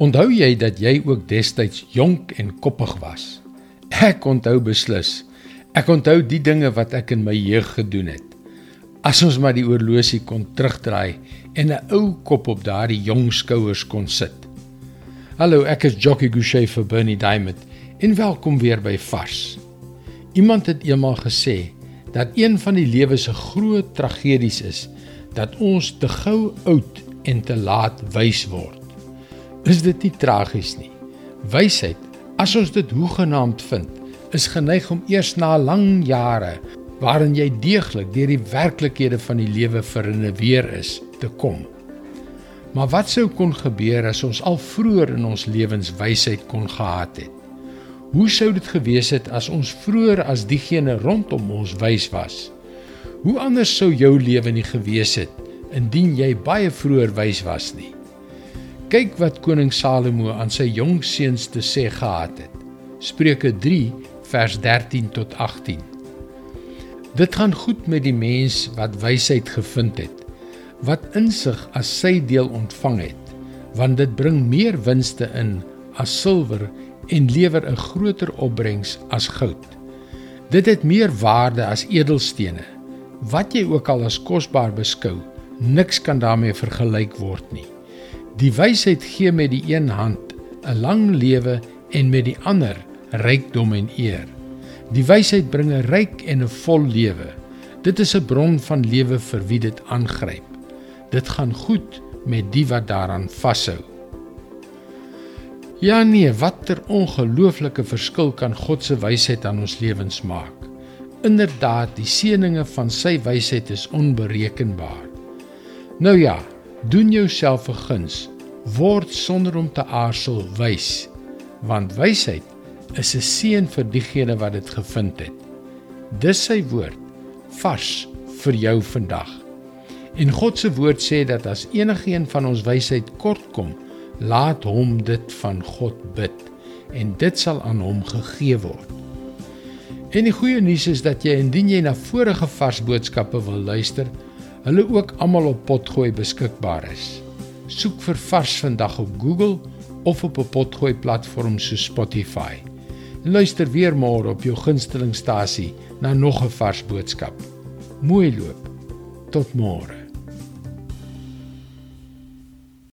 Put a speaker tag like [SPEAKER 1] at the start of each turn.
[SPEAKER 1] Onthou jy dat jy ook destyds jonk en koppig was? Ek onthou beslis. Ek onthou die dinge wat ek in my jeug gedoen het. As ons maar die oorlosie kon terugdraai en 'n ou kop op daardie jong skouers kon sit. Hallo, ek is Jockey Gouchee vir Bernie Diamond en welkom weer by Vars. Iemand het eendag gesê dat een van die lewe se groot tragedies is dat ons te gou oud en te laat wys word. Is dit nie tragies nie? Wysheid, as ons dit hoegenaamd vind, is geneig om eers na lang jare waarin jy deeglik deur die werklikhede van die lewe verinneweer is te kom. Maar wat sou kon gebeur as ons al vroeër in ons lewens wysheid kon gehad het? Hoe sou dit gewees het as ons vroeër as diegene rondom ons wys was? Hoe anders sou jou lewe nie gewees het indien jy baie vroeër wys was nie? Kyk wat koning Salomo aan sy jong seuns te sê gehad het. Spreuke 3 vers 13 tot 18. Dit gaan goed met die mens wat wysheid gevind het, wat insig as sy deel ontvang het, want dit bring meer winste in as silwer en lewer 'n groter opbrengs as goud. Dit het meer waarde as edelstene. Wat jy ook al as kosbaar beskou, niks kan daarmee vergelyk word nie. Die wysheid gee met die een hand 'n lang lewe en met die ander rykdom en eer. Die wysheid bring 'n ryk en 'n vol lewe. Dit is 'n bron van lewe vir wie dit aangryp. Dit gaan goed met die wat daaraan vashou. Ja nee, watter ongelooflike verskil kan God se wysheid aan ons lewens maak. Inderdaad, die seëninge van sy wysheid is onberekenbaar. Nou ja, doen jouself 'n guns. Word sonder om te aarzel wys, want wysheid is 'n seën vir diegene wat dit gevind het. Dis sy woord vars vir jou vandag. En God se woord sê dat as enigiemand van ons wysheid kortkom, laat hom dit van God bid en dit sal aan hom gegee word. En die goeie nuus is dat jy indien jy na vorige vars boodskappe wil luister, hulle ook almal op Potgooi beskikbaar is. Soek vir vars vandag op Google of op 'n Potgooi platform so Spotify. Luister weer môre op jou gunstelingstasie na nog 'n vars boodskap. Mooi loop. Tot môre.